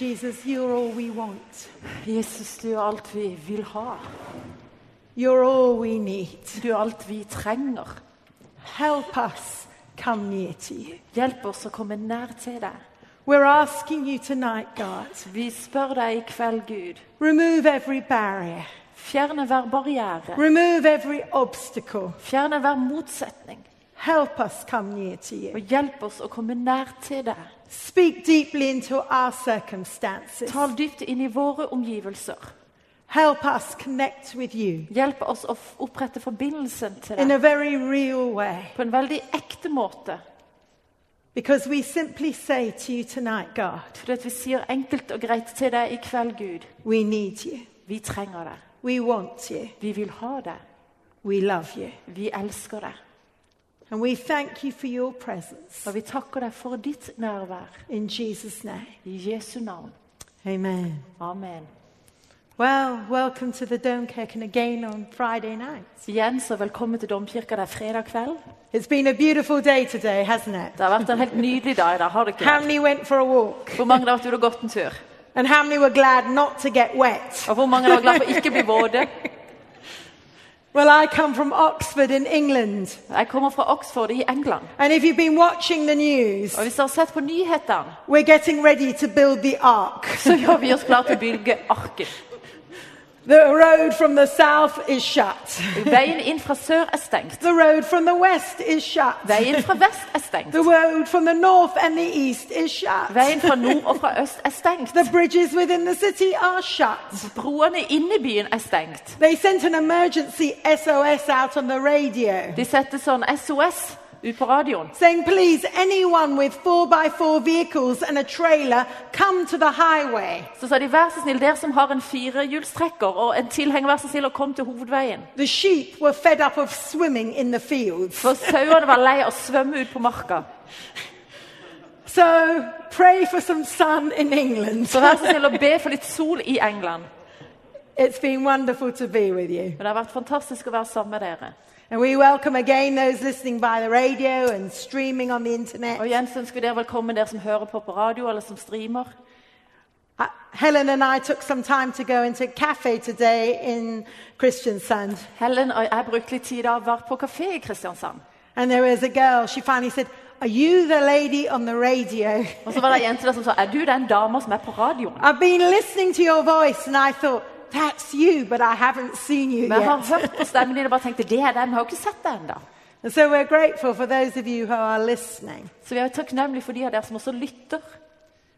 Jesus, you're all we want. Jesus, du er alt vi vil ha. You're all we need. Du er alt vi trenger. Help us come near to you. Hjelp oss å komme nær til deg. We're asking you tonight, God, Vi spør deg i kveld, Gud. remove every barrier, Fjerne hver barriere. remove every obstacle. Fjerne hver motsetning. Help us come near to you. Og hjelp oss å komme nær til deg. Speak deeply into our circumstances. Tal dypt inn i våre omgivelser. Help us connect with you Hjelp oss å opprette forbindelsen til in a deg very real way. på en veldig ekte måte. Because we simply say to you tonight, God, Fordi at vi sier enkelt og greit til deg i kveld, Gud. we need you. Vi trenger deg. We want you. Vi vil ha deg. We love you. Vi elsker deg. And we thank you for your presence. Og vi takker deg for ditt nærvær. In Jesus' name. I Jesu navn. Amen. Amen. Well, welcome to the Domkirken again on Friday night. Igjen så velkommen til Domkirka. Det er fredag kveld. It's been a beautiful day today, hasn't it? Det har vært en helt nydelig dag. Da, har det ikke? How many went for a walk? Hvor mange har vært ute og gått en tur? And how many were glad not to get wet? Og hvor mange var glad for å ikke bli våte? Well, I come from Oxford in England. Jeg kommer fra Oxford i England. And if you've been watching the news, Og hvis dere har sett på nyhetene, we're getting ready to build the ark. så gjør vi oss klar til å bygge arken. The road from the south is shut. Veien inn fra sør er stengt. The road from the west is shut. Veien fra vest er stengt. The road from the north and the east is shut. Veien fra nord og fra øst er stengt. The bridges within the city are shut. Broene inne i byen er stengt. They sent an emergency SOS out on the radio De setter sånn SOS ut på radioen. saying, please, anyone with four by four vehicles and a trailer, come to the highway. Så sa de vær så snill, dere som har en firehjulstrekker og en tilhenger, vær så snill og kom til hovedveien. The sheep were fed up of swimming in the fields. For sauene var lei av å svømme ut på marka. So pray for some sun in England. Så vær så snill og be for litt sol i England. It's been wonderful to be with you. Men det har vært fantastisk å være sammen med dere. And we welcome again those listening by the radio and streaming on the internet. Og igjen så ønsker vi dere velkommen, dere som hører på på radio eller som streamer. Uh, Helen and I took some time to go into a cafe today in Kristiansand. Helen og jeg brukte litt tid å være på kafé i Kristiansand. And there was a girl, she finally said, Are you the lady on the radio? Og så var det ei jente der som sa er du den dama som er på radioen. I've been listening to your voice and I thought, That's you, but I haven't seen you jeg har yet. hørt stemmen din og bare tenkte det er den, har jo ikke sett deg ennå. And so we're grateful for those of you who are listening. Så vi er takknemlige for de av dere som også lytter.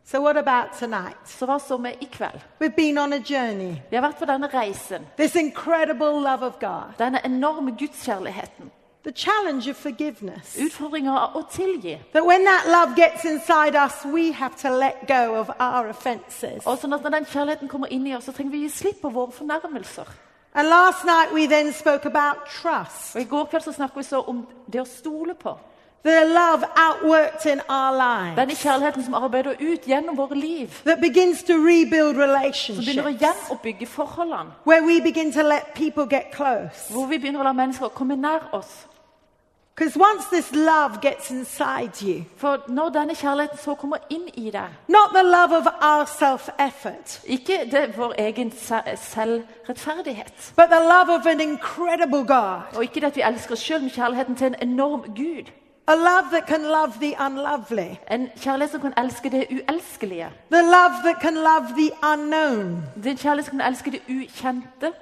So, what about tonight? Så hva så med i kveld? We've been on a journey. Vi har vært på denne reisen. This incredible love of God, Denne enorme gudskjærligheten. The challenge of forgiveness. Utfordringer av å tilgi. That when that love gets inside us, we have to let go of our offenses. Og sånn at Når den kjærligheten kommer inn i oss, så trenger vi gi slipp på våre fornærmelser. And last night we then spoke about trust. Og I går kveld så snakket vi så om det å stole på. The love outworked in our Denne kjærligheten som arbeider ut gjennom våre liv. that begins to rebuild Som begynner å relationships, gjenoppbygge forholdene. where we begin to let people get close. Hvor vi begynner å la mennesker komme nær oss. You, For når denne kjærligheten så kommer inn i deg not the love of our self effort, Ikke det vår egen selvrettferdighet. but the love of an incredible God, Og ikke det at vi elsker oss sjøl, men kjærligheten til en enorm Gud. a love that can love the unlovely, En kjærlighet som kan elske det uelskelige. the love that can love the unknown. Det er en kjærlighet som kan elske det ukjente.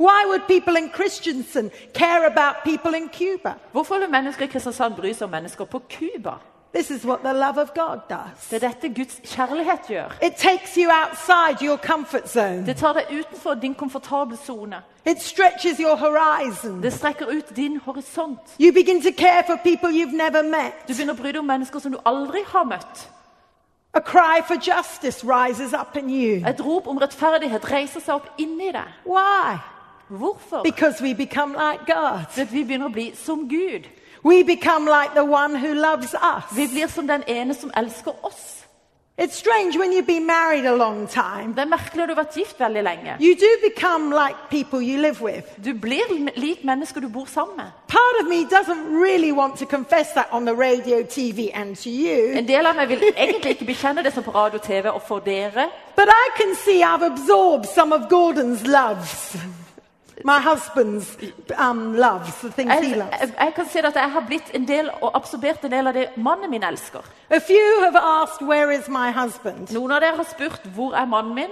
Why would people in Christensen care about people in Cuba? Hvorfor vil mennesker i Kristiansand bry seg om mennesker på Cuba? This is what the love of God does. Det er dette Guds kjærlighet gjør. It takes you outside your comfort zone. Det tar deg utenfor din komfortable sone. It stretches your horizon. Det strekker ut din horisont. You begin to care for people you've never Du begynner å bry deg om mennesker som du aldri har møtt. A cry for justice rises up in you. Et rop om rettferdighet reiser seg opp inni deg. Why? Hvorfor? Because we become like God. Fordi vi begynner å bli som Gud. We become like the one who loves us. Vi blir som den ene som elsker oss. It's strange when you've been married a long time. Det er merkelig når du har vært gift veldig lenge. You do become like people you live with. Du blir lik mennesker du bor sammen med. Part of me doesn't really want to confess that on the radio, TV, and to you. En del av meg vil egentlig ikke bekjenne det som på radio TV og for dere. But I can see I've absorbed some of Gordon's loves. My husband's um, loves, the things he Jeg, loves. jeg, jeg kan se at jeg har blitt en del og absorbert en del av det mannen min elsker. A few have asked, Where is my husband? Noen av dere har spurt hvor er mannen min.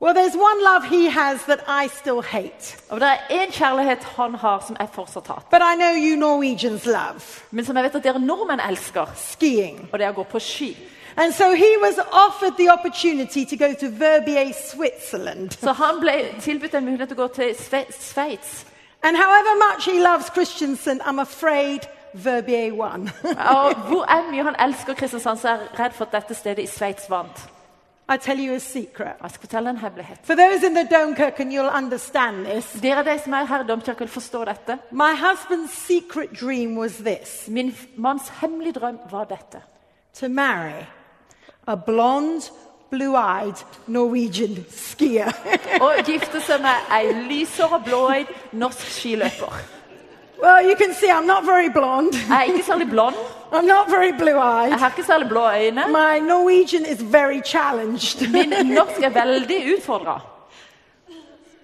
Well, there's one love he has that I still hate. Og det er en kjærlighet han har som jeg fortsatt har. But I know you Norwegians love Men som jeg vet at dere nordmenn elsker. skiing. Og det er å gå på ski. And so he was offered the opportunity to go to Verbier, Switzerland. Så han ble tilbudt en mulighet til å gå til Sve- Sveits. And however much he loves Christensen, I'm afraid Verbier won. Og hvor er mye han elsker Kristiansand, så er jeg redd for at dette stedet i Sveits vant. I tell you a secret. Jeg skal fortelle en hemmelighet. For those in the Domkirk, and you'll understand this, Dere de som er her i Domkirken, forstår dette. my husband's secret dream was this Min manns hemmelige drøm var dette. to marry a blonde, blue eyed Norwegian skier. Å gifte seg med ei lysere, blåøyd norsk skiløper. well, you can see I'm not very blonde, Jeg er ikke særlig blond. I'm not very blue Jeg har ikke særlig blå øyne. My Norwegian is very challenged, Min norsk er veldig utfordra.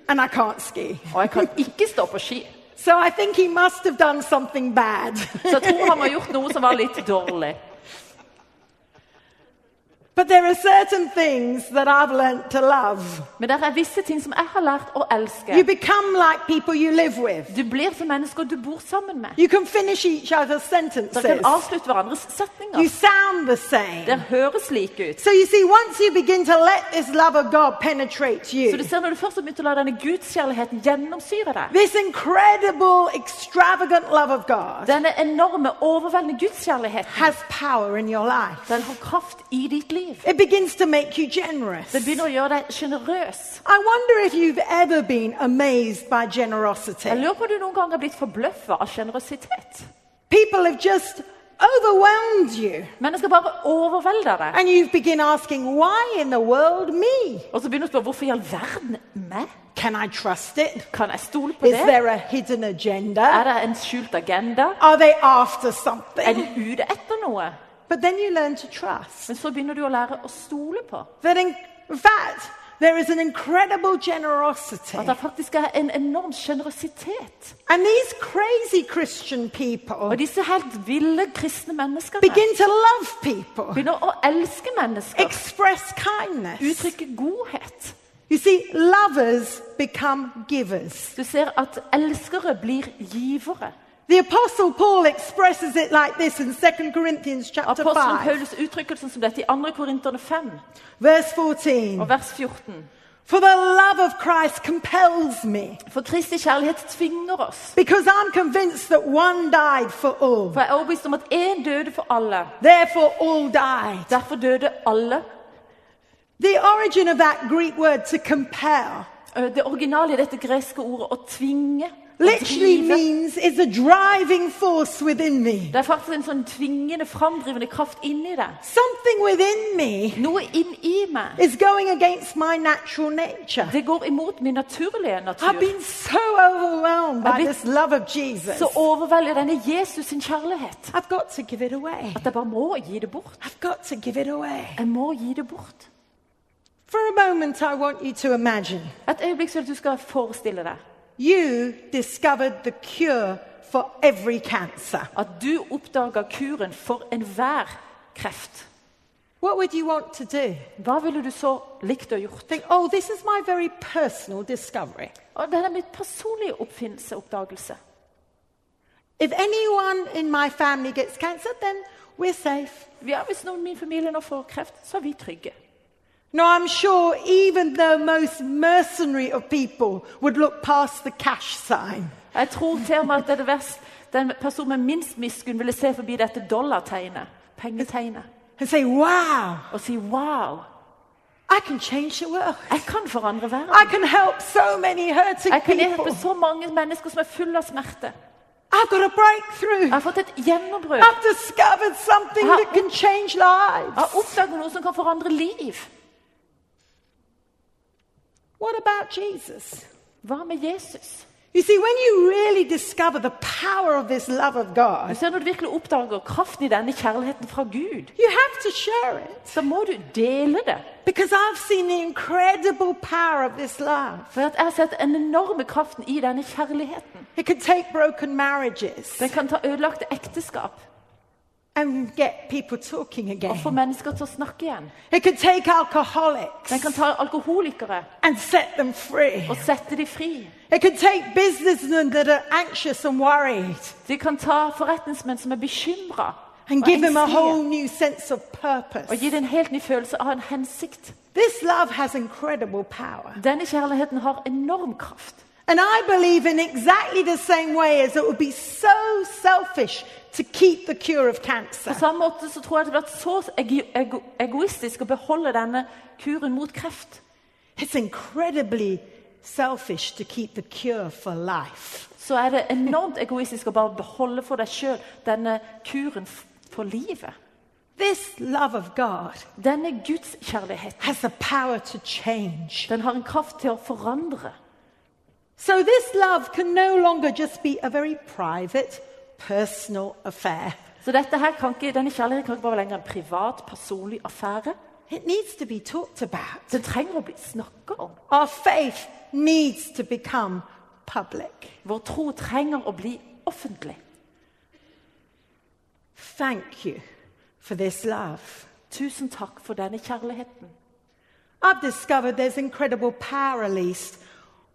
and I can't ski. Og jeg kan ikke stå på ski. So I think he must have done something bad. Så jeg tror han har gjort noe som var litt dårlig. Men det er visse ting som jeg har lært å elske. You become like people you live with. Du blir som mennesker du bor sammen med. You can finish each other's Dere kan avslutte hverandres You setninger. sound the same. Dere høres like ut. So you see, once you begin to let this love of God penetrate Så du ser Når du først har begynt å la denne gudskjærligheten gjennomsyre deg, this incredible, extravagant love of God denne enorme, overveldende gudskjærligheten, has power in your life. den har kraft i ditt liv. It begins to make you generous. Det begynner å gjøre deg sjenerøs. I wonder if you've ever been amazed by generosity. Jeg lurer på om du noen gang har blitt forbløffa av sjenerøsitet. People have just overwhelmed you. Mennesker bare overvelder deg. And you begin asking, why in the world me? Og så begynner du å spørre hvorfor i all verden meg? Can I trust it? Kan jeg stole på Is det? there a hidden agenda? Er det en skjult agenda? Are they after Er de ute etter noe? But then you learn to trust. Men så begynner du å lære å stole på. That in fact, there is an incredible generosity. At det faktisk er en enorm sjenerøsitet. And these crazy Christian people Og disse helt ville kristne menneskene begin to love people, begynner å elske mennesker. express kindness. Uttrykke godhet. You see, lovers become givers. Du ser at elskere blir givere. The Apostle Paul expresses it like this in 2 Corinthians chapter 5, Paulus uttrykker det sånn som dette i 2. Korinterne 5 verse 14. og vers 14. For the love of Christ compels me, For Kristi kjærlighet tvinger oss. because I'm convinced that one died for all. For jeg er overbevist om at én døde for alle. Therefore, all died. Derfor døde alle. The origin of that Greek word to compel Eh, Det originale i dette greske ordet å tvinge, literally means is a driving force within me. det er faktisk en sånn tvingende, framdrivende kraft inni deg. Something within me Noe inn i meg. is going against my natural nature. Det går imot min naturlige I've natur. been so overwhelmed by I've this love of Jesus. Så overvelder denne Jesus sin kjærlighet I've got to give it away. at jeg bare må gi det bort. I've got to give it away. Jeg må gi det bort. For a moment, I want you to imagine Et øyeblikk så du skal forestille deg you discovered the cure for every cancer. at du oppdaga kuren for enhver kreft. What would you want to do? Hva ville du så likt å gjort? Think, oh, this is my very personal discovery. Og det er mitt personlige oppfinnelse, oppdagelse. If anyone in my family gets cancer, then we're safe. Ja, hvis noen i min familie nå får kreft, så er vi trygge. No, I'm sure even the most mercenary of people would look past the cash sign. Jeg tror til og at det er verst. Den personen med minst miskunn ville se forbi dette dollartegnet, pengetegnet, and say, wow, og si wow, I can change the world. jeg kan forandre verden. I can help so many hurting Jeg kan hjelpe så mange mennesker som er fulle av smerte. I've got a breakthrough. Jeg har fått et gjennombrudd. I've discovered something that can change lives. Jeg har oppdaget noe som kan forandre liv. What about Jesus? Hva med Jesus? You see, when you really discover the power of this love of Du God, ser Når du virkelig oppdager kraften i denne kjærligheten fra Gud, you have to share it. så må du dele det. Because I've seen the incredible power of this love. For at jeg har sett den enorme kraften i denne kjærligheten. It can take broken marriages Den kan ta ødelagte ekteskap and get people talking og få mennesker til å snakke igjen. It can take alcoholics Den kan ta alkoholikere and set them free. og sette dem fri. It can take businessmen that are anxious and worried De kan ta forretningsmenn som er bekymra and og give them a whole new sense of og purpose. gi dem en helt ny følelse av en hensikt. This love has incredible power. Denne kjærligheten har enorm kraft. And I believe in exactly the same way as it would be so selfish to keep the cure of På samme måte så tror jeg det blir så ego ego egoistisk å beholde denne kuren mot kreft. It's incredibly selfish to keep the cure for life. Så er det enormt egoistisk å bare beholde for deg sjøl denne kuren for livet. This love of God Denne Guds kjærlighet, has the power to change. den har en kraft til å forandre. So this love can no longer just be a very private, personal affair. Så dette her kan ikke, denne kjærligheten kan ikke bare lenger en privat, personlig affære. It needs to be talked about. Den trenger å bli snakka om. Our faith needs to become public. Vår tro trenger å bli offentlig. Thank you for this love. Tusen takk for denne kjærligheten. I've discovered there's incredible power released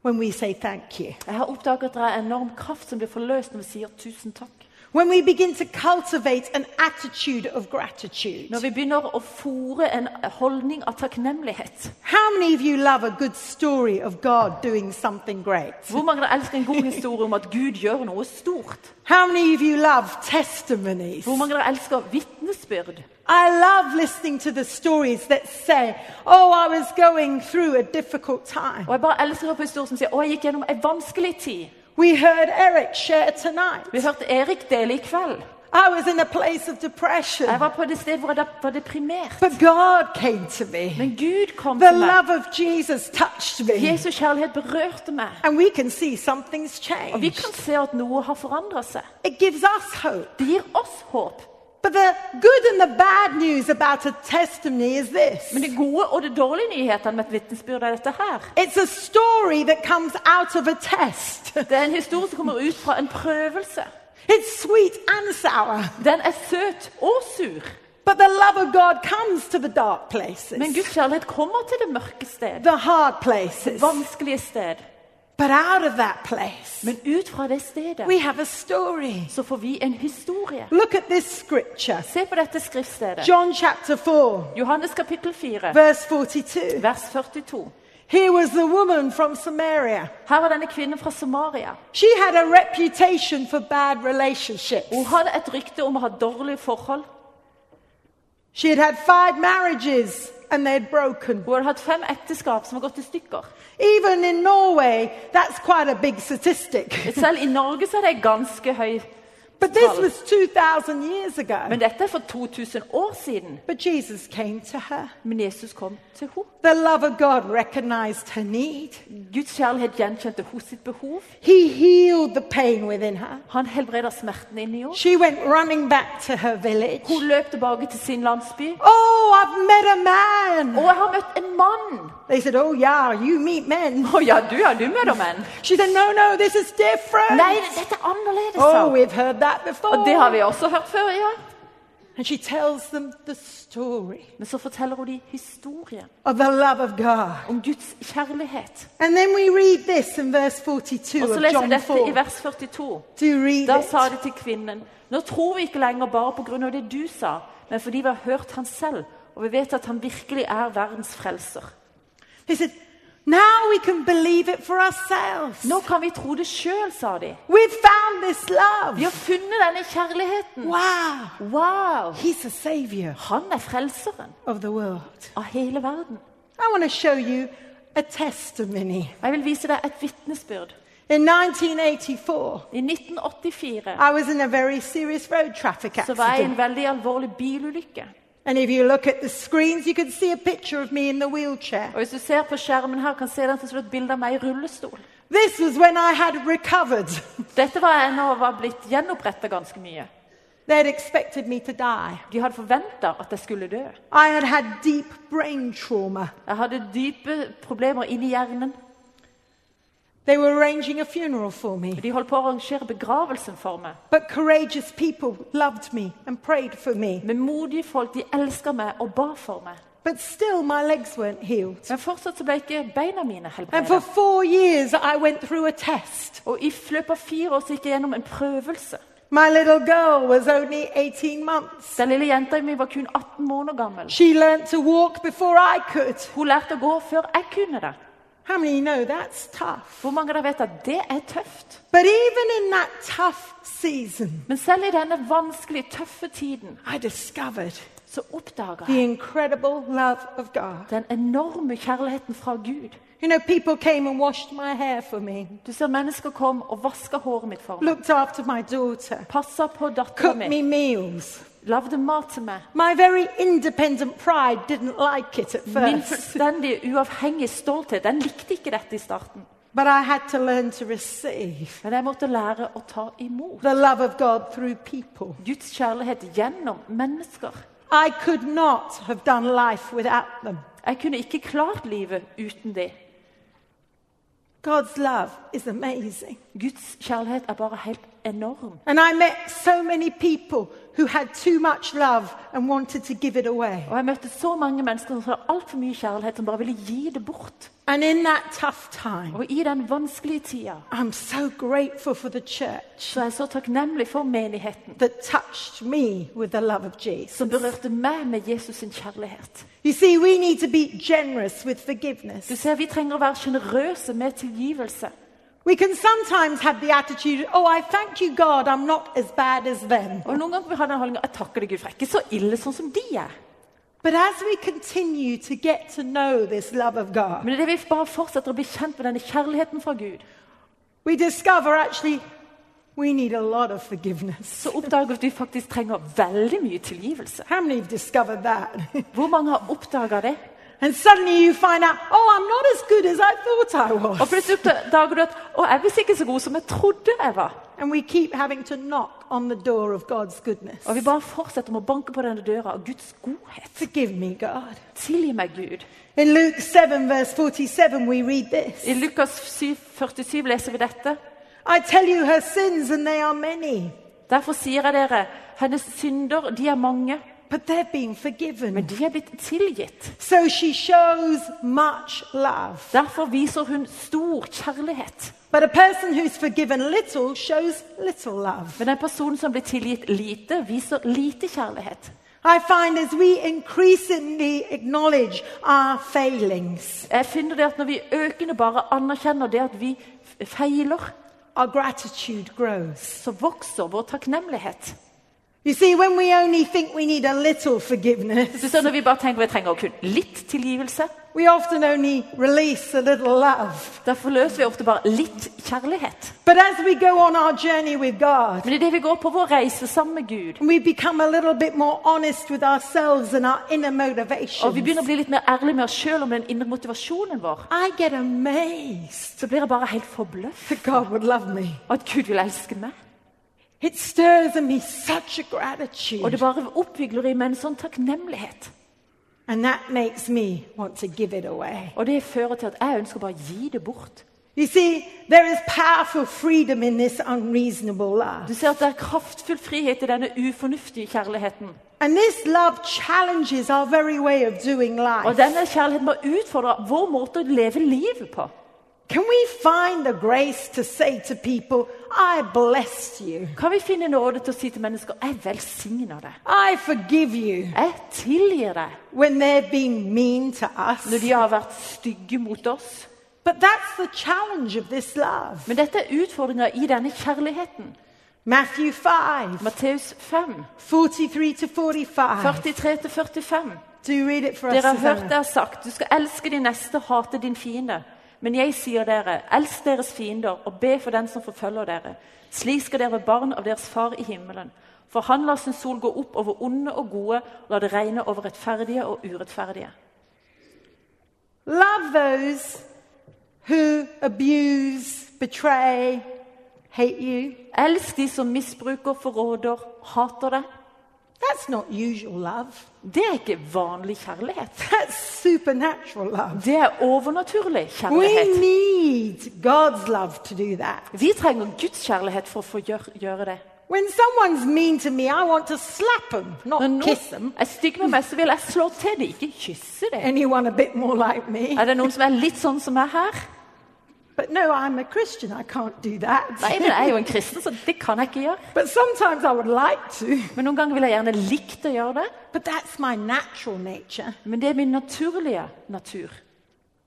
when we say thank you. Jeg har oppdaget at det er enorm kraft som blir forløst når vi sier tusen takk. When we begin to cultivate an attitude of gratitude. Når vi begynner å fòre en holdning av takknemlighet. How many of you love a good story of God doing something great? Hvor mange elsker en god historie om at Gud gjør noe stort? How many of you love testimonies? Hvor mange elsker vitnesbyrd? I love listening to the stories that say, Oh, I was going through a difficult time. Og jeg bare elsker å høre på historier som sier å, jeg gikk gjennom en vanskelig tid. We heard Eric share tonight. Vi hørte Erik dele i kveld. I was in a place of depression, Jeg var på det sted hvor jeg var deprimert. but God came to me. Men Gud kom The til meg. love of Jesus touched me. Jesu kjærlighet berørte meg. And we can see something's Og vi kan se at noe har forandret seg. It gives us hope. Det gir oss håp. But the good and the bad news about a testimony is this Men det gode og det dårlige nyhetene med et vitnesbyrd er dette her. it's a story that comes out of a test. Det er en historie som kommer ut fra en prøvelse. It's sweet and sour. Den er søt og sur. But the love of God comes to the dark places, Men Guds kjærlighet kommer til det mørke sted. the hard places. Vanskelige sted. But out of that place, Men ut fra det stedet we have a story. så får vi en historie. Look at this scripture Se på dette skriftstedet. John chapter 4, Johannes kapittel 4, verse 42. vers 42. Here was the woman from Samaria. Her var denne kvinnen fra Samaria. She had a reputation for bad relationships. Hun hadde et rykte om å ha dårlige forhold. She had had five marriages and they'd broken. Hun hadde hatt fem ekteskap som har gått i stykker. Even in Norway, that's quite a big statistic. Selv i Norge så er det ganske høy But this was 2,000 years ago. Men dette er for 2000 år siden. But Jesus came to her. Men Jesus kom til henne. The love of God recognized her need. Guds kjærlighet gjenkjente hennes sitt behov. He healed the pain within her. Han helbreder smerten inni henne. She went running back to her village. Hun løp tilbake til sin landsby. Oh, I've met a man. Og jeg har møtt en mann! They said, Oh, yeah, you meet men. Å ja, du ja, du møter menn. She said, No, no, this is different. Nei, dette er annerledes. Oh, we've heard that before. Og det har vi også hørt før, ja. And she tells them the story Men så forteller hun de historien of the love of God. om Guds kjærlighet. And then we read this in verse 42 Og så leser vi dette i vers 42. Do read Da sa de til kvinnen Nå tror vi ikke lenger bare på grunn av det du sa, men fordi vi har hørt han selv, og vi vet at han virkelig er verdens frelser. They said, Now we can believe it for ourselves. Nå kan vi tro det sjøl, sa de. We've found this love. Vi har funnet denne kjærligheten. Wow. Wow! He's a savior Han er frelseren of the world. av hele verden. I want to show you a testimony. Jeg vil vise deg et vitnesbyrd. In 1984, I 1984 I was in a very serious road traffic så var jeg i en veldig alvorlig bilulykke. And if you look at the screens, you can see a picture of me in the wheelchair. Og hvis du ser på skjermen her, kan se den til slutt et bilde av meg i rullestol. This was when I had recovered. Dette var jeg jeg var blitt gjenopprettet ganske mye. Expected me to die. De hadde forventa at jeg skulle dø. I had had deep brain trauma. Jeg hadde dype problemer inni hjernen. They were arranging a funeral for me. De holdt på å arrangere begravelsen for meg. But courageous people loved me and prayed for me. Men modige folk. De elska meg og ba for meg. But still, my legs weren't healed. Men fortsatt så ble ikke beina mine And for helbredet. four years, I went through a test. Og i løpet av fire år så gikk jeg gjennom en prøvelse. My little girl was only 18 months. Den lille jenta mi var kun 18 måneder gammel. She learned to walk before I could. Hun lærte å gå før jeg kunne det. How many know that's tough? Hvor mange av dere vet at det er tøft? But even in that tough season, Men selv i denne vanskelige, tøffe tiden I discovered så oppdaga the jeg incredible love of God. den enorme kjærligheten fra Gud. You know, people came and washed my hair for me, Du ser mennesker kom og vaska håret mitt for meg. looked after my daughter, Passa på dattera cooked mi. me meals. Lagde mat til meg. My very independent pride didn't like it at Min first, fullstendig uavhengige stolthet den likte ikke dette i starten. but I had to learn to receive Men jeg måtte lære å ta imot the love of God through people. Guds kjærlighet gjennom mennesker. I could not have done life without them. Jeg kunne ikke klart livet uten det. God's love is amazing. Guds kjærlighet er bare helt enorm. And I met so many people who had too much love and wanted to give it away. Og jeg møtte så mange mennesker som hadde altfor mye kjærlighet, som bare ville gi det bort. And in that tough time, Og i den vanskelige tida I'm so grateful for the church så er jeg så takknemlig for menigheten, that touched me with the love of Jesus. som berørte meg med Jesus sin kjærlighet. You see, we need to be generous with forgiveness. Du ser, Vi trenger å være sjenerøse med tilgivelse. We can sometimes have the attitude, oh, I thank you, God, I'm not as bad as them. Og Noen ganger kan vi ha den holdninga jeg takker deg Gud, for jeg er ikke så ille sånn som de er. But as we continue to get to know this love of God, Men det vi bare fortsetter å bli kjent med denne kjærligheten fra Gud, we discover actually we need a lot of forgiveness. så oppdager vi at vi faktisk trenger veldig mye tilgivelse. How many have discovered that? Hvor mange har oppdaga det? And suddenly you find out, oh, I'm not as good as I thought I Og was. plutselig oppdager du at å, jeg er ikke så god som jeg trodde jeg var. And we keep having to knock on the door of God's goodness. Og vi bare fortsetter med å banke på denne døra av Guds godhet. Forgive me, God. Tilgi meg, Gud. In Luke 7, verse 47, we read this I Lukas 7, 47 leser vi dette. I tell you her sins, and they are many, Derfor sier jeg dere, hennes synder de er mange, but they're being forgiven. men de er blitt tilgitt. So she shows much love. Derfor viser hun stor kjærlighet. But a person who's forgiven little shows little love. Men en person som blir tilgitt lite, viser lite kjærlighet. I find as we increasingly acknowledge our failings, Jeg finner det at Når vi økende bare anerkjenner det at vi feiler, our gratitude grows. så vokser vår takknemlighet. You see, when we only think we need a little forgiveness, Så når vi bare tenker vi trenger kun litt tilgivelse, we often only release a little love. da forløser vi ofte bare litt kjærlighet. But as we go on our journey with God, Men idet vi går på vår reise sammen med Gud, we become a little bit more honest with ourselves and our inner og vi begynner å bli litt mer ærlige med oss sjøl om den indre motivasjonen vår, I get amazed så blir jeg bare helt forbløffet that God would love me. at Gud vil elske meg. Og gratitude. det bare oppvigler i meg en sånn takknemlighet. And that makes me want to give it away. Og det fører til at jeg ønsker bare å gi det bort. You see, there is powerful freedom in this unreasonable love. Du ser at det er kraftfull frihet i denne ufornuftige kjærligheten. And this love challenges our very way of doing Og denne kjærligheten bare utfordrer vår måte å leve livet på. Can we find the grace to say to people, I bless you, Kan vi finne nåde til å si til mennesker jeg velsigner deg, I forgive you, jeg tilgir deg, when they're being mean to us? når de har vært stygge mot oss? But that's the challenge of this love. Men dette er utfordringa i denne kjærligheten. Matthew 5, Matteus 5, 43 45. 43-45. Do you read it for us? Dere har hørt det er sagt, du skal elske din neste, hate din fiende. Men jeg sier dere, elsk deres fiender og be for den som forfølger dere. Slik skal dere være barn av deres far i himmelen. For han lar sin sol gå opp over onde og gode, og lar det regne over rettferdige og urettferdige. Love those who abuse, betray, hate you. Elsk de som misbruker, forråder, hater det. That's not usual love. Det er ikke vanlig kjærlighet. That's supernatural love. Det er overnaturlig We kjærlighet. need God's love to do that. Vi trenger Guds kjærlighet for å få gjøre, gjøre det. When someone's mean to me, I want to slap them, Når not kiss noen them. er stygg med meg, så vil jeg slå til dem, ikke kysse dem. Anyone a bit more like me? Er det noen som er litt sånn som meg her? But no, I'm a Christian. I can't do that. Nei, men jeg er jo en kristen, så det kan jeg ikke gjøre. But sometimes I would like to. Men noen ganger vil jeg gjerne likt å gjøre det. But that's my natural nature. Men det er min naturlige natur.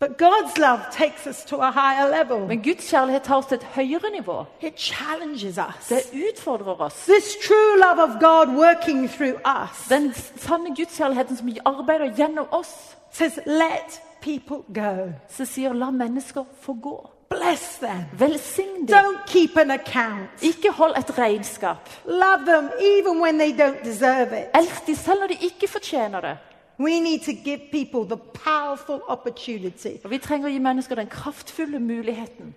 But God's love takes us to a higher level. Men Guds kjærlighet tar oss til et høyere nivå. It challenges us. Det utfordrer oss. This true love of God working through us Den sanne gudskjærligheten som arbeider gjennom oss, says, let people go. Så sier 'la mennesker få gå'. Bless them. Velsign dem. Don't keep an account. Ikke hold et regnskap. Love them even when they don't deserve it. Elsk dem selv når de ikke fortjener det. We need to give people the powerful opportunity Og Vi trenger å gi mennesker den kraftfulle muligheten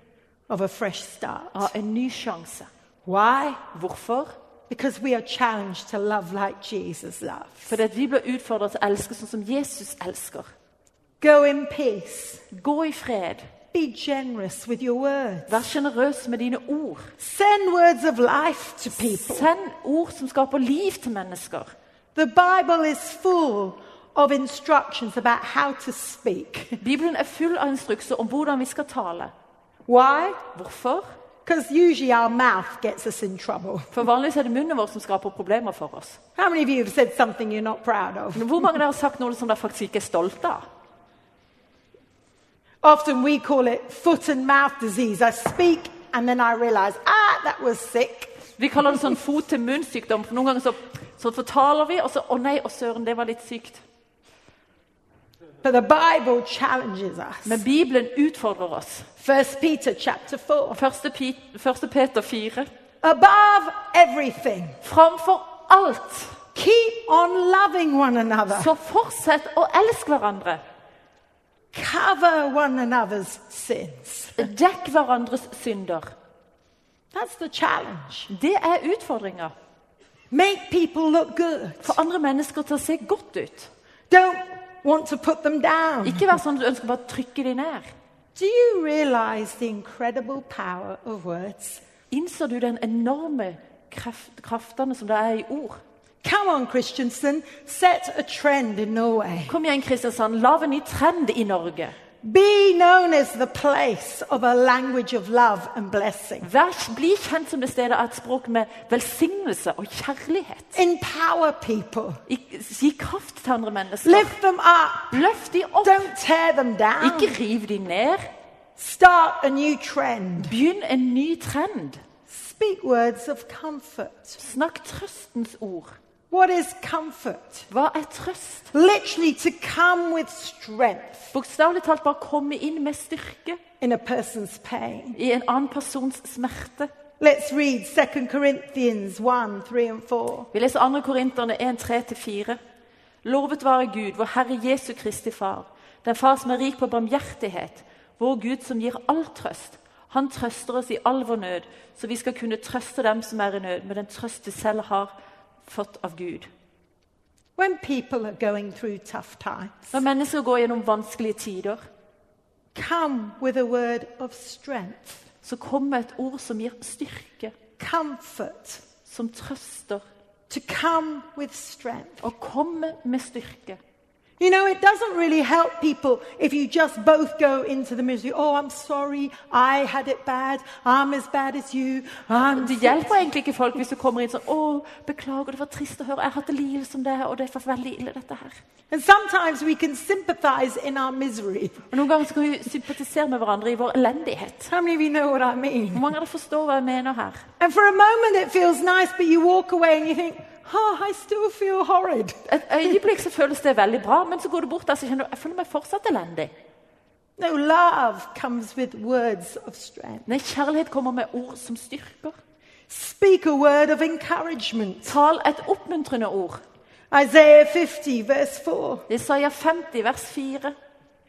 of a fresh start. av en ny sjanse. Why? Hvorfor? Because we are challenged to love like Jesus loves. Fordi vi blir utfordret til å elske sånn som Jesus elsker. Go in peace. Gå i fred. Be generous with your words. Vær sjenerøs med dine ord. Send words of life to people. Send ord som skaper liv til mennesker. The Bible is full of instructions about how to speak. Bibelen er full av instrukser om hvordan vi skal tale. Why? Hvorfor? Because usually our mouth gets us in trouble. For vanligvis er det munnen vår som skaper problemer for oss. How many of you have said something you're not proud of? Hvor mange har sagt noe som dere faktisk ikke er stolte av? Often we call it foot and mouth disease. I speak and then I realize, ah, that was sick. Vi kaller det sånn fot-til-munn-sykdom. For noen ganger så, så fortaler vi, og så Å nei, å søren, det var litt sykt. But the Bible challenges us. Men Bibelen utfordrer oss. 1. Peter 4. Første, første Peter 4. Above everything, Framfor alt, keep on loving one another. så fortsett å elske hverandre. Cover one another's sins. Dekk hverandres synder. That's the challenge. Det er utfordringa. Make people look good. Få andre mennesker til å se godt ut. Don't want to put them down. Ikke vær sånn at du ønsker bare å trykke dem ned. Do you realize the incredible power of words? Innser du den enorme kraft, kraftene som det er i ord? Come on, Christensen, set a trend in Norway. Kom igjen, Kristiansand. Lag en ny trend i Norge. Be known as the place of a language of love and blessing. Vær, bli kjent som det stedet av et språk med velsignelse og kjærlighet. Empower people. Gi kraft til andre mennesker. Lift them up. Løft de opp. Don't tear them down. Ikke riv de ned. Start a new trend. Begynn en ny trend. Speak words of comfort. Snakk trøstens ord. What is comfort? Hva er trøst? Literally, to come with strength Bokstavelig talt bare komme inn med styrke in a person's pain. i en annen persons smerte. Let's read 2 Corinthians 1 3 and 4. Vi leser 2. Korinterne 1, 3-4. Lovet være Gud, vår Herre Jesu Kristi Far, den Far som er rik på barmhjertighet, vår Gud som gir all trøst. Han trøster oss i all vår nød, så vi skal kunne trøste dem som er i nød, med den trøst vi selv har fått av Gud. When people are going through tough times, Når mennesker går gjennom vanskelige tider, come with a word of strength, så kom med et ord som gir styrke, comfort, som trøster, to come with strength. og komme med styrke. You know, it doesn't really help people if you just both go into the misery. Oh, I'm sorry, I had it bad. I'm as bad as you. I'm Det hjelper egentlig ikke folk hvis du kommer inn sånn 'Å, beklager, det var trist å høre. Jeg hatt det som det, og det er for veldig ille, dette her.' And sometimes we can sympathize in our misery. Og Noen ganger så kan vi sympatisere med hverandre i vår elendighet. How many of you know what I mean? Hvor mange av dere forstår hva jeg mener her? And for a moment it feels nice, but you walk away and you think, oh, I still feel horrid. Et øyeblikk så føles det veldig bra, men så går du bort der så kjenner du jeg føler meg fortsatt elendig. No, love comes with words of strength. Nei, kjærlighet kommer med ord som styrker. Speak a word of encouragement. Tal et oppmuntrende ord. Isaiah 50, verse 4. Isaiah 50, vers 4.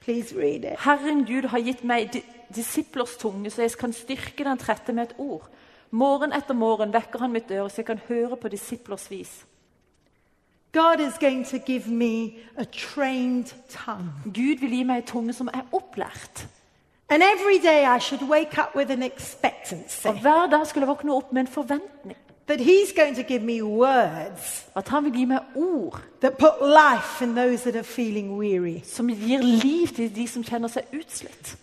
Please read it. Herren Gud har gitt meg disiplers tunge, så jeg kan styrke den trette med et ord. Morgen etter morgen vekker han mitt øre, så jeg kan høre på disiplers vis. God is going to give me a trained tongue. Gud vil gi meg en tunge som er opplært. And every day I should wake up with an expectancy Og Hver dag skulle jeg våkne opp med en forventning. that He's going to give me words At han vil gi meg ord that put life in those that are feeling weary. som gir liv til de som kjenner seg utslitt.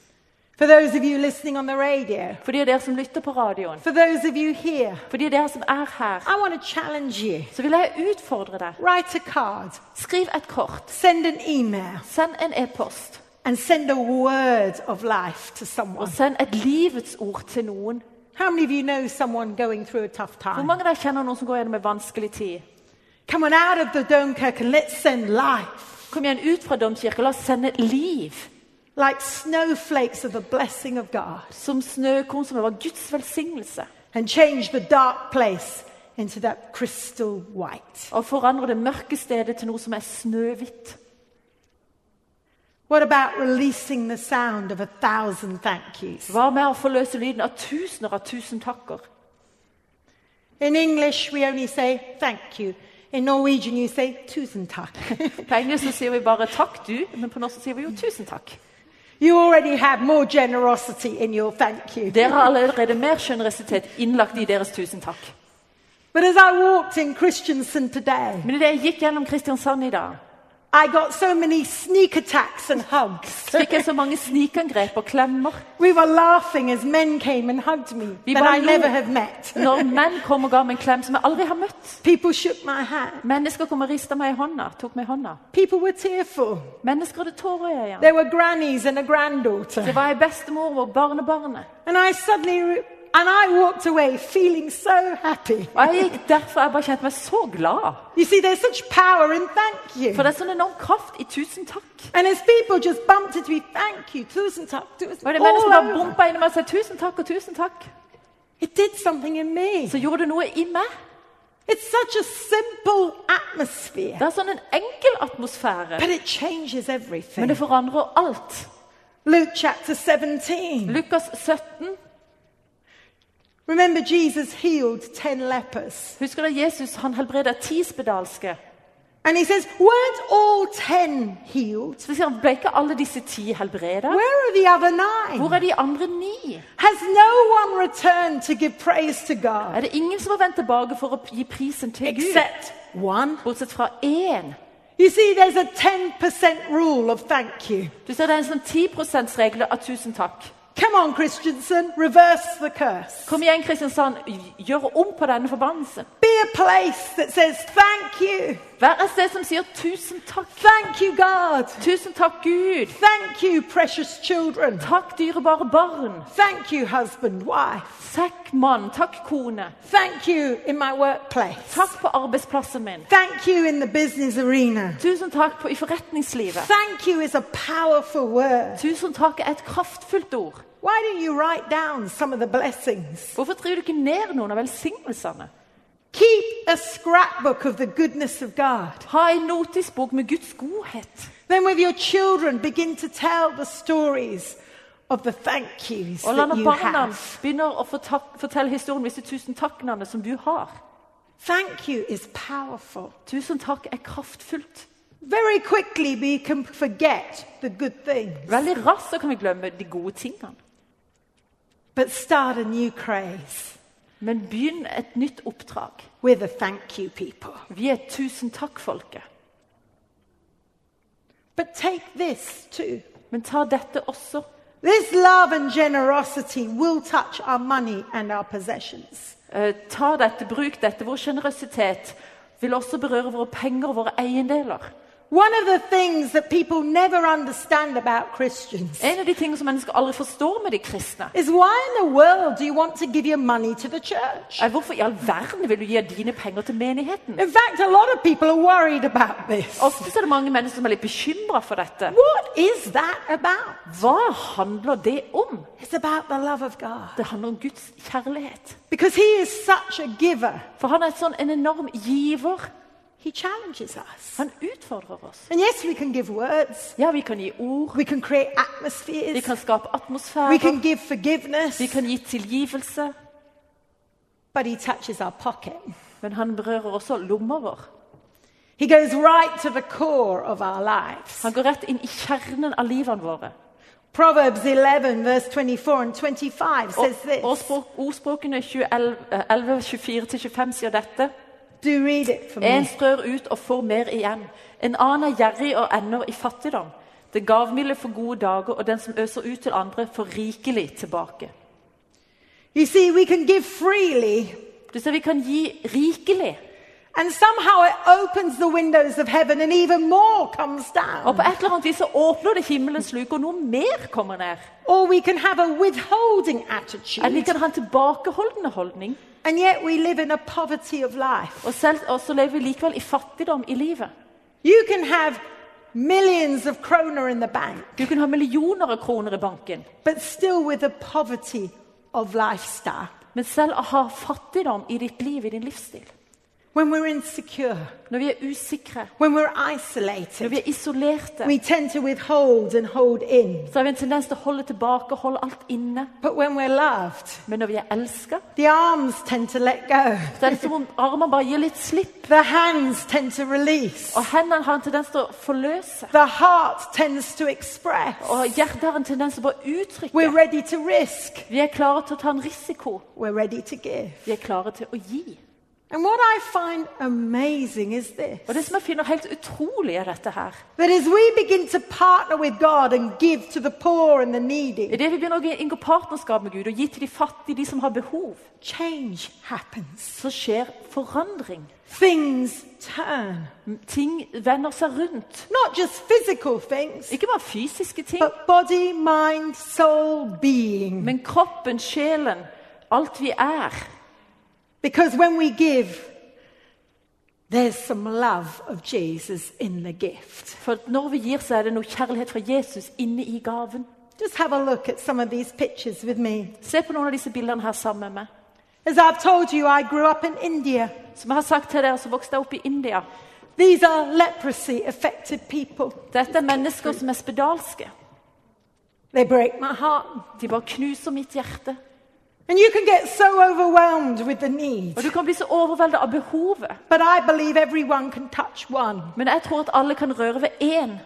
For those of you listening on the radio, For de dere som lytter på radioen, for those of you here, for de dere som er her, I want to challenge you. så vil jeg utfordre deg. Write a card, Skriv et kort. send an email, Send en e-post. and send a word of life to Og send et livets ord til noen. How many of you know someone going through a tough Hvor mange av dere kjenner noen som går gjennom en vanskelig tid? Come on out of the Dunkirk and let's send life. Kom igjen ut fra domkirka. La oss sende liv. Like snowflakes of the blessing of God. Som snøkorn som var Guds velsignelse. And change the dark place into that crystal white. Og forandre det mørke stedet til noe som er snøhvitt. What about releasing the sound of a thousand thank yous? Hva med å forløse lyden av tusener av tusen takker? In English, we only say thank you. In Norwegian, you say tusen takk. På engelsk sier vi bare 'takk, du', men på norsk sier vi jo 'tusen takk'. You already have more generosity in your thank you. Dere har allerede mer generøsitet innlagt i deres 'tusen takk'. But as I walked in Christiansen today, Men idet jeg gikk gjennom Kristiansand i dag, I got so many sneak attacks and hugs. fikk jeg så mange snikangrep og klemmer. We were laughing as men came and hugged me Vi that I never have met. Når menn kom og ga meg en klem som jeg aldri har møtt. People shook my hand. Mennesker kom og rista meg i hånda, tok meg i hånda. People were tearful. Mennesker hadde tårer i øynene. There were grannies and a granddaughter. Det var ei bestemor og barnebarnet. And I suddenly, and I walked away feeling so happy. Og jeg gikk derfor jeg bare kjente meg så glad. You see, there's such power in thank you. For det er sånn enorm kraft i tusen takk. And as people just bumped into me, thank you, tusen takk, tusen Og det mennesker bare bumpa innom meg og sa tusen takk og tusen takk. It did something in me. Så gjorde det noe i meg. It's such a simple atmosphere, Det er sånn en enkel atmosfære, but it changes men det forandrer alt. Luke chapter 17. Lukas 17. Remember, Jesus healed 10 lepers. Husker Jesus han helbreda ti spedalske? And he says, Weren't all 10 healed? Så sier han, ble ikke alle disse ti helbreda? Where are the other nine? Hvor er de andre ni? Has no one returned to give praise to God Er det ingen som har vendt tilbake for å gi prisen til Gud? except one? Bortsett fra én. You see, there's a 10% rule of thank you. Du ser Det er en sånn 10 %-regel av tusen takk. Come on, Christensen, reverse the curse. Kom igjen, Kristiansand. Gjør om på denne forbannelsen. Be a place that says thank you. Vær et sted som sier 'tusen takk'. Thank you, God. Tusen takk, Gud. Thank you, precious children. Takk, dyrebare barn. Thank you, husband, wife. Takk, mann. Takk, kone. Thank you in my workplace. Takk på arbeidsplassen min. Thank you in the business arena. Tusen takk på, i forretningslivet. Thank you is a powerful word. Tusen takk er et kraftfullt ord. Hvorfor driver du ikke ned noen av velsignelsene? Keep a scrapbook of the goodness of God. Ha en notisbok med Guds godhet. Then, with your children, begin to tell the stories of the thank yous Og la that når you barna begynner å fortelle historien om disse tusen takkene som du har. Thank you is powerful. Tusen takk er kraftfullt. Very quickly, we can forget the good things, Veldig raskt kan vi glemme de gode tingene. But start a new craze Men begynn et nytt oppdrag. with the thank you people. Vi er tusen takk-folket. But take this too. Men ta dette også. This love and generosity will touch our money and our possessions. Uh, ta dette, bruk dette. Vår sjenerøsitet vil også berøre våre penger og våre eiendeler. One of the things that people never understand about Christians En av de tingene som mennesker aldri forstår med de kristne, is why in the world do you want to give your money to the church? er hvorfor i all verden vil du gi dine penger til menigheten? In fact, a lot of people are worried about this. Ofte er det mange mennesker som er litt bekymra for dette. What is that about? Hva handler det om? It's about the love of God. Det handler om Guds kjærlighet. Because He is such a giver, For han er sånn en enorm giver. He challenges us. Han utfordrer oss. And yes, we can give words, Ja, vi kan gi ord, we can create vi kan skape we atmosfærer, can give forgiveness, vi kan gi tilgivelse. but He touches our pocket. Men han berører også lomma vår. He goes right to the core of our lives. Han går rett inn i kjernen av livene våre. Proverbs 11, verse 24 and 25 says this. ordspråkene 11, 24-25 sier dette. En strør ut og får mer igjen. En annen er gjerrig og ender i fattigdom. Den gavmilde får gode dager, og den som øser ut til andre, får rikelig tilbake. You see, we can give freely, Du ser, Vi kan gi rikelig, and somehow it opens the windows of heaven, and even more comes og down. på et eller annet vis så åpner det himmelens luke, og noe mer kommer ned. Or we can have a withholding Eller vi attitude, kan ha en tilbakeholdende holdning, and yet we live in a poverty of life. og, selv, og så lever vi likevel i fattigdom i livet. You can have millions of kroner in the bank, Du kan ha millioner av kroner i banken, but still with a poverty of lifestyle. men selv å ha fattigdom i ditt liv, i din livsstil. When we're insecure, Når vi er usikre, when we're når vi er isolerte, we tend to withhold and hold in. så har vi en tendens til å holde tilbake holde alt inne. But when we're loved, Men når vi er elsket, the arms tend to let go, så er det som om armene bare gir litt slipp. the hands tend to release, Og hendene har en tendens til å forløse. the heart tends to express. Og hjertet har en tendens til å bare We're uttrykke. ready to risk, Vi er klare til å ta en risiko. we're ready to give. Vi er klare til å gi. And what I find amazing is Og this det som jeg finner helt utrolig, er dette her. that as we begin to partner with God and give to the poor and the needy, Idet vi begynner å inngå partnerskap med Gud og gi til de fattige, de som har behov, change happens. så skjer forandring. Things turn. Ting vender seg rundt. Not just physical things, Ikke bare fysiske ting, but body, mind, soul, being. men kroppen, sjelen, alt vi er. Because when we give, there's some love of Jesus in the gift. For når vi gir, så er det noe kjærlighet fra Jesus inne i gaven. Just have a look at some of these pictures with me. Se på noen av disse bildene her sammen med meg. As I've told you, I grew up in India. Som jeg har sagt til dere, så vokste jeg opp i India. These are leprosy affected people. Dette er mennesker som er spedalske. They break my heart. De bare knuser mitt hjerte. And you can get so overwhelmed with the need. Og du kan bli så overveldet av behovet. But I believe everyone can touch one. Men jeg tror at alle kan røre ved én.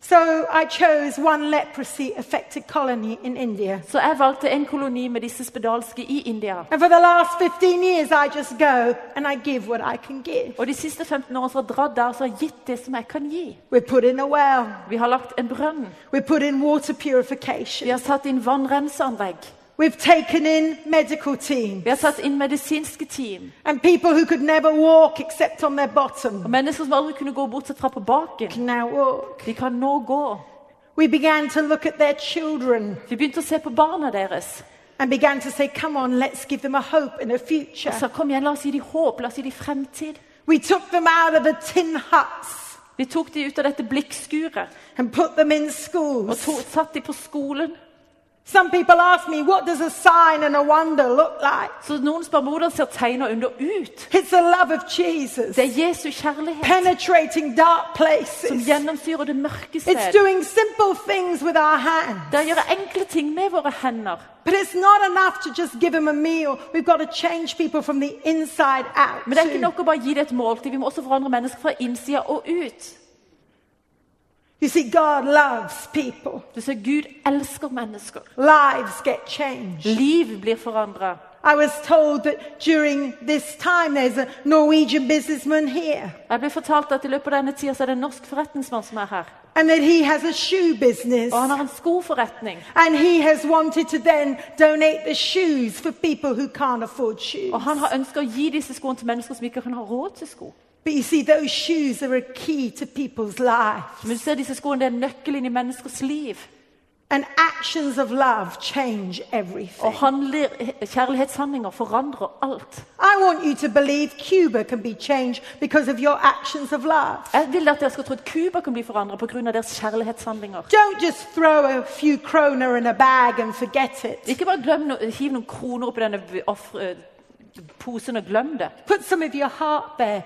So I chose one leprosy affected colony in India. Så jeg valgte en koloni med disse spedalske i India. And for the last 15 years, I just go and I give what I can give. Og de siste 15 årene så har jeg dratt der så har jeg gitt det som jeg kan gi. We put in a well. Vi har lagt en brønn. We put in water Vi har satt inn vannrenseanlegg. We've taken in medical teams. Vi har tatt inn medisinske team. and people who could never walk except on their Og mennesker som aldri kunne gå bortsett fra på baken. can now walk. De kan nå gå. We began to look at their children Vi begynte å se på barna deres. and began to say, come on, let's give them a hope and a Og future. sa kom igjen, la oss gi dem håp, la oss gi dem fremtid. We took them out of the tin huts Vi tok dem ut av dette blikkskuret and put them in og schools. to, satt dem på skolen. Some people ask me, what does a sign and a wonder look like? Så noen spør meg hvordan ser tegn og under ut. It's the love of Jesus Det er Jesu kjærlighet penetrating dark som places. gjennomsyrer det mørke It's doing simple things with our hands. Det er å gjøre enkle ting med våre hender. But it's not enough to just give them a meal. We've got to change people from the inside out. Men det er ikke nok å bare gi det et måltid. Vi må også forandre mennesker fra innsida og ut. You see, God loves people. Du ser, Gud elsker mennesker. Lives get changed. Liv blir forandra. I was told that during this time there's a Norwegian businessman here Jeg ble fortalt at i løpet av denne tida så er det en norsk forretningsmann som er her. and that he has a shoe business. Og han har en skoforretning. And he has wanted to then donate the shoes for people who can't afford shoes. Og han har ønsket å gi disse skoene til mennesker som ikke kan ha råd til sko. But you see, those shoes are a key to people's lives. Men du ser disse skoene, det er nøkkelen i menneskers liv. And actions of love change everything. Og handler, kjærlighetshandlinger forandrer alt. I want you to believe Cuba can be changed because of your actions of love. Jeg vil at dere skal tro at Cuba kan bli forandret pga. deres kjærlighetshandlinger. Don't just throw a few kroner in a bag and forget it. Ikke bare glem no, hiv noen kroner oppi denne posen og glem det. Put some of your heart there,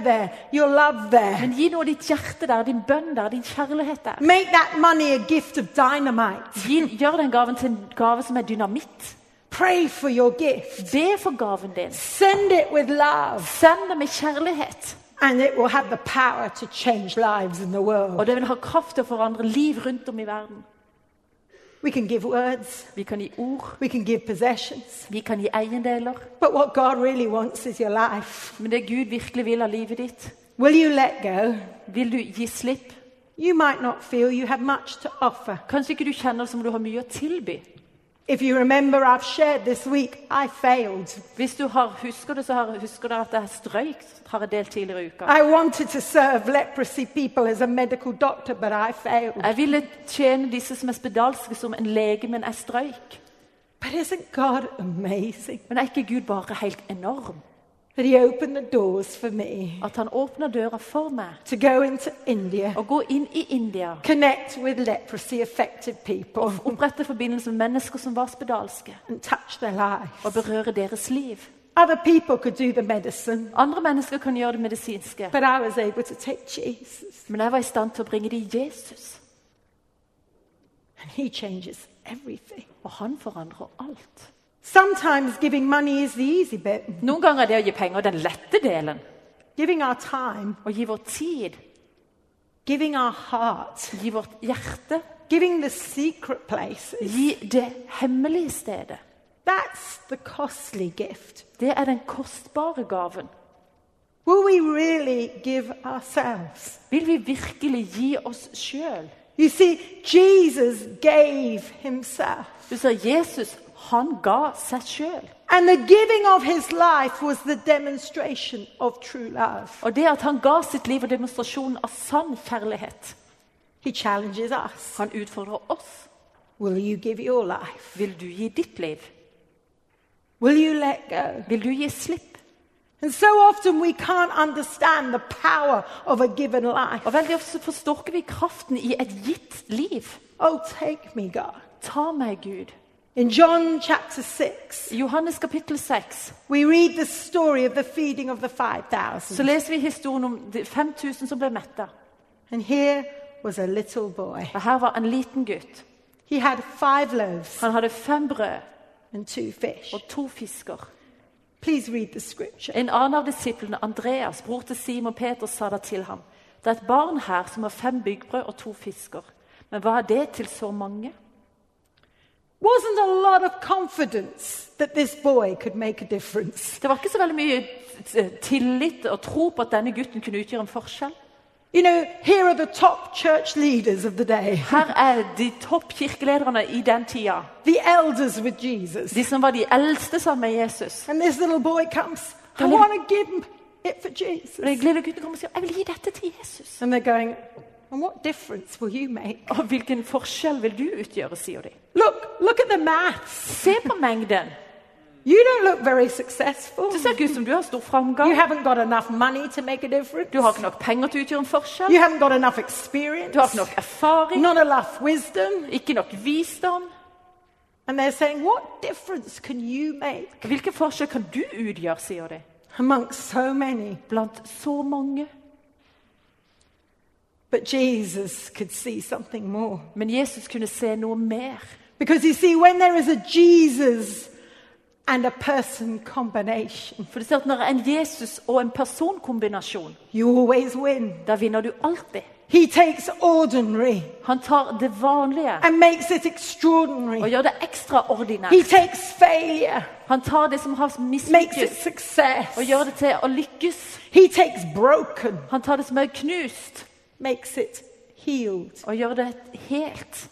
there, your love there. Men gi av ditt hjerte der, din bønn der, din kjærlighet der. Make that money a gift of dynamite. Gi, gjør den gaven til en gave som er dynamitt. Pray for your gift. Be for gaven din. Send it with love, Send det med kjærlighet. and it will have the power to change lives in the world. Og det vil ha kraft til å forandre liv rundt om i verden. We can give words, Vi kan gi ord, we can give possessions, vi kan gi eiendeler. but what God really wants is your life. Men det Gud virkelig vil av livet ditt, Will you let go? vil du gi slipp. You might not feel you have much to offer. Kanskje ikke du kjenner som du har mye å tilby. If you remember, I've shared this week, I failed. Hvis du har, husker det, så har, husker du at jeg strøyk, har jeg delt tidligere i uka. I wanted to serve leprosy people as a medical doctor, but I failed. Jeg ville tjene disse som er spedalske som en lege, men jeg strøyk. But isn't God amazing Men er ikke Gud bare helt enorm? That He opened the doors for me At han åpner døra for meg to go into India, og gå inn i India connect with leprosy affected people, opprette forbindelse med mennesker som var spedalske, and touch their lives? og berøre deres liv. Other people could do the medicine, Andre mennesker kan gjøre det medisinske, but I was able to take Jesus, men jeg var i stand til å bringe dem Jesus. and He changes everything. Og han forandrer alt. Sometimes giving money is the easy bit, Noen ganger er det å gi penger den lette delen. giving our time, Å gi vår tid, giving our heart, gi vårt hjerte, giving the secret places. gi det hemmelige stedet. That's the costly gift. Det er den kostbare gaven. Will we really give ourselves? Vil vi virkelig gi oss sjøl? You see, Jesus gave himself. Du ser, Jesus han ga seg sjøl. And the giving of his life was the demonstration of true love. Og det at han ga sitt liv og demonstrasjonen av sann kjærlighet, He challenges us. han utfordrer oss. Will you give your life? Vil du gi ditt liv? Will you let go? Vil du gi slipp? And so often we can't understand the power of a given life. Og veldig ofte forstår ikke vi kraften i et gitt liv. Oh, take me, God. Ta meg, Gud. In John chapter 6, I Johannes kapittel 6 we read the story of the feeding of the så 5,000. leser vi historien om de 5000 som ble metta. And here was a little boy. Og her var en liten gutt. He had five loaves Han hadde fem brød and two fish. og to fisker. Please read the scripture. En annen av disiplene, Andreas, bror til Simon Peter, sa da til ham Det er et barn her som har fem byggbrød og to fisker. Men hva er det til så mange? Wasn't a lot of confidence that this boy could make a difference. Det var ikke så veldig mye eh, tillit og tro på at denne gutten kunne utgjøre en forskjell. You know, here are the top church leaders of the day, Her er de topp kirkelederne i den tida. the elders with Jesus. De som var de eldste sammen med Jesus. And this little boy comes, I want to give him it for Og den lille gutten kommer og sier 'Jeg vil gi dette til Jesus'. And they're going, and what difference will you make? Og hvilken forskjell vil du utgjøre, sier de. Look, look at the maths. Se på mengden. You don't look very successful. Det ser ikke ut som du har stor You framgang. haven't got enough money to make a difference. Du har ikke nok penger til å utgjøre en forskjell. You haven't got enough experience. Du har ikke nok erfaring, Not enough wisdom. ikke nok visdom. And they're saying, what difference can you make Hvilken forskjell kan du utgjøre, sier de. amongst so many? Blant så mange. But Jesus could see something more. Men Jesus kunne se noe mer. Because you see, when there is a Jesus and a person combination, For du ser at Når en Jesus og en personkombinasjon, you always win. da vinner du alltid. He takes ordinary Han tar det vanlige and makes it og gjør det ekstraordinært. He takes failure, Han tar det som har makes it mislykkes, success. og gjør det til å lykkes. He takes broken, Han tar det som er knust, makes it healed. og gjør det helt.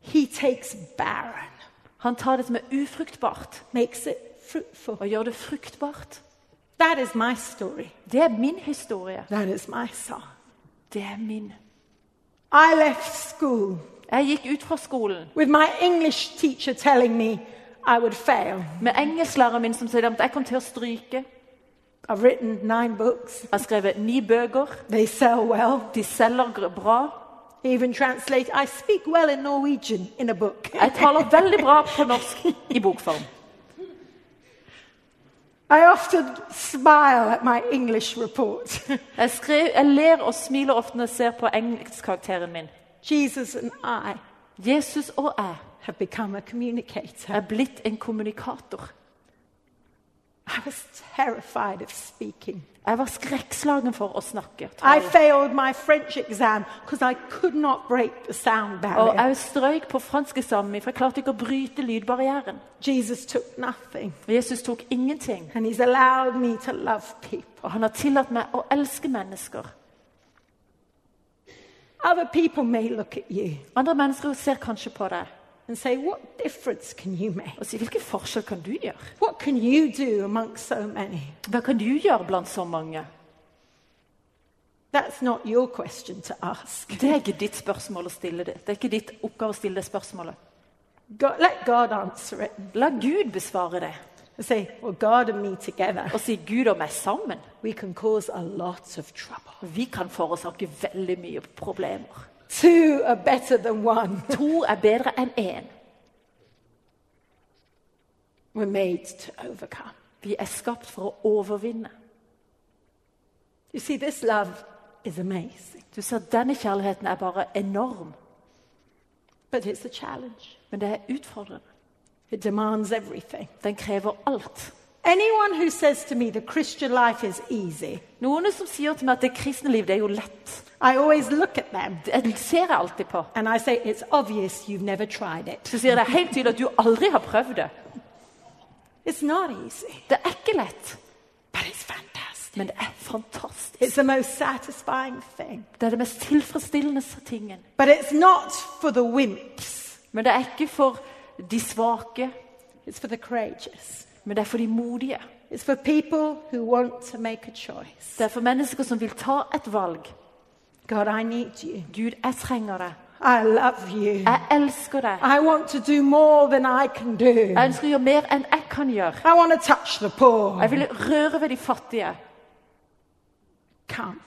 He takes barren, Han tar det som er ufruktbart, makes it fruitful. og gjør det fruktbart. That is my story. Det er min historie. That is my song. Det er min. I left school Jeg gikk ut fra skolen with my English teacher telling me I would fail. med engelsklæreren min som sier at jeg kom til å stryke. I've written nine books. Jeg har skrevet ni bøker. They sell well. De selger bra. Even translate, I speak well in Norwegian in a book. Jeg taler veldig bra på norsk i bokform. I often smile at my English report. Jeg, skrev, jeg ler og smiler ofte når jeg ser på engelskkarakteren min. Jesus and I Jesus og jeg have become a communicator. er blitt en kommunikator. I was terrified of speaking. Jeg var skrekkslagen for å snakke. I failed my French exam because I could not break the sound Og barrier. jeg strøyk på franskeksamen min, for jeg klarte ikke å bryte lydbarrieren. Jesus took nothing, Jesus tok ingenting, and He's allowed me to love people. og han har tillatt meg å elske mennesker. Other people may look at you Andre mennesker ser kanskje på deg and say, What difference can you make? og si, 'hvilken forskjell kan du gjøre'? What can you do amongst so many? Hva kan du gjøre blant så mange? That's not your question to ask. Det er ikke ditt spørsmål å stille det. Det er ikke ditt oppgave å stille det spørsmålet. God, let God answer it. La Gud besvare det, And say, Well, God and me together, og si 'Gud og meg sammen'. we can cause a lot of trouble. Vi kan forårsake veldig mye problemer. Two are better than one. To er bedre enn én. We're made to overcome. Vi er skapt for å overvinne. You see, this love is amazing, Du ser, Denne kjærligheten er bare enorm, but it's a challenge. men det er utfordrende. It demands everything. Den krever alt. Anyone who says to me the Christian life is easy, Noen som sier til meg at det kristne liv det er jo lett. I always look at them Det ser jeg alltid på. and I say, It's obvious you've never tried it. Så sier det helt tydelig at du aldri har prøvd det. It's not easy, Det er ikke lett, but it's fantastic. men det er fantastisk. It's the most satisfying thing. Det er det mest tilfredsstillende tingen. But it's not for the wimps, Men det er ikke for de svake, it's for the courageous. Men det er for de modige. It's for people who want to make a choice. Det er for mennesker som vil ta et valg. God, I need you. Gud, jeg trenger deg. I love you. Jeg elsker deg. I want to do more than I can do. Jeg ønsker å gjøre mer enn jeg kan gjøre. I want to touch the poor. Jeg vil røre ved de fattige. Come,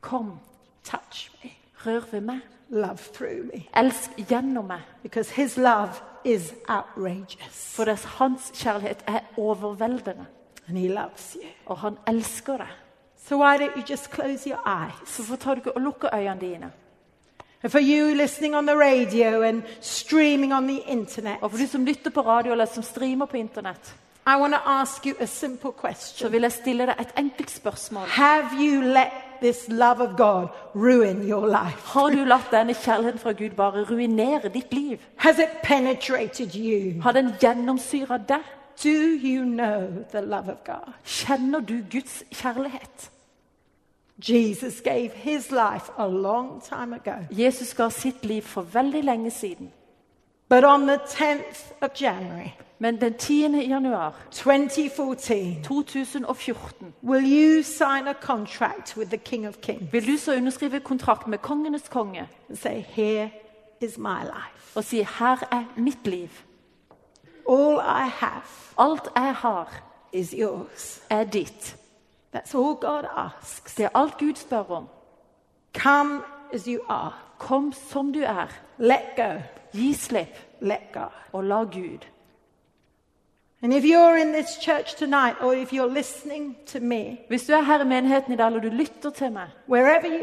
Kom, touch me. rør ved meg. Love through me. Elsk gjennom meg. Because his love is outrageous. For det, hans kjærlighet er overveldende. And he loves you. Og han elsker deg. So why don't you just close your eyes? Så hvorfor tar du ikke og lukker øynene dine? And for you listening on the radio and streaming on the internet, Og for du som lytter på radio eller som streamer på internett, I want to ask you a simple så vil jeg stille deg et enkelt spørsmål. Have you let this love of God ruin your life? Har du latt denne kjærligheten fra Gud bare ruinere ditt liv? Has it penetrated you? Har den gjennomsyra deg? Do you know the love of God? Kjenner du Guds kjærlighet? Jesus gave his life a long time ago. Jesus ga sitt liv for veldig lenge siden. But on the 10th of January Men den 10. januar 2014, 2014 will you sign a contract with the King of Kings vil du så underskrive kontrakt med kongenes konge and say, Here is my life. og si 'Her er mitt liv'. All I have Alt jeg har, is yours. er ditt. That's all God asks. Det er alt Gud spør om. Come as you are. Kom som du er. Let go. Gi slipp, Let go. og la Gud. Me, Hvis du er her i menigheten i dag, eller du lytter til meg,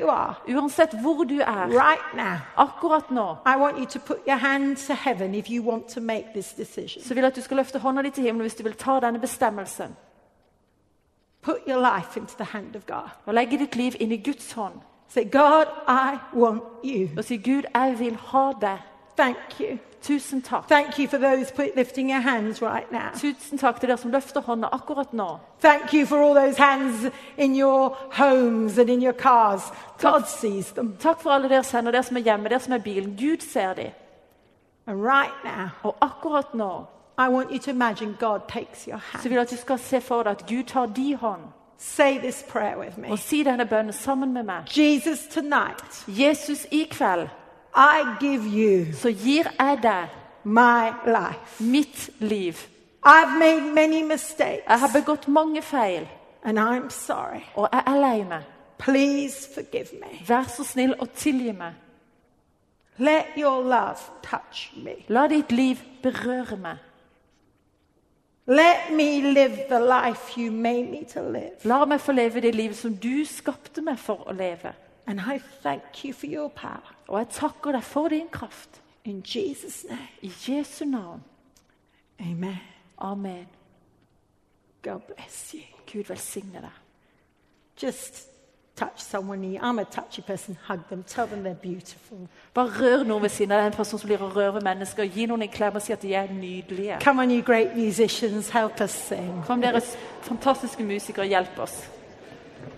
are, uansett hvor du er right now, akkurat nå, I want you to put your hand to heaven if you want to make this decision. så vil jeg at du skal løfte hånda di til himmelen hvis du vil ta denne bestemmelsen Put your life into the hand of God. og legge ditt liv inn i Guds hånd Say, God, I want you. og si 'Gud, jeg vil ha deg'. Thank you. Tusen takk. Thank you for those lifting your hands right now. Tusen takk til dere som løfter hånda akkurat nå. Thank you for all those hands in your homes and in your cars. God sees them. Takk for alle deres hender, dere som er hjemme, dere som er i bilen. Gud ser dem. And right now, Og akkurat nå I want you to imagine God takes your så vil jeg at du skal se for deg at Gud tar de hånd say this prayer with me. Og si denne bønnen sammen med meg. Jesus, tonight, Jesus, i kveld I give you så gir jeg deg my life. mitt liv. I've made many mistakes, Jeg har begått mange feil, and I'm sorry. og jeg er lei meg. Please forgive me. Vær så snill og tilgi meg. Let your love touch me. La ditt liv berøre meg. Let me live the life you made me to live. La meg få leve det livet som du skapte meg for å leve. And I thank you for your power. Og jeg takker deg for din kraft. In Jesus' name, I Jesu navn. amen. Amen. God bless you. Gud velsigne deg. Just touch someone new. I'm a touchy person. Hug them. Tell them they're beautiful. Bare rør noen ved siden av en person som blir å røre mennesker. Gi noen en klem og si at de er nydelige. Come on, you great musicians, help us sing. Kom, dere fantastiske musikere, hjelp oss.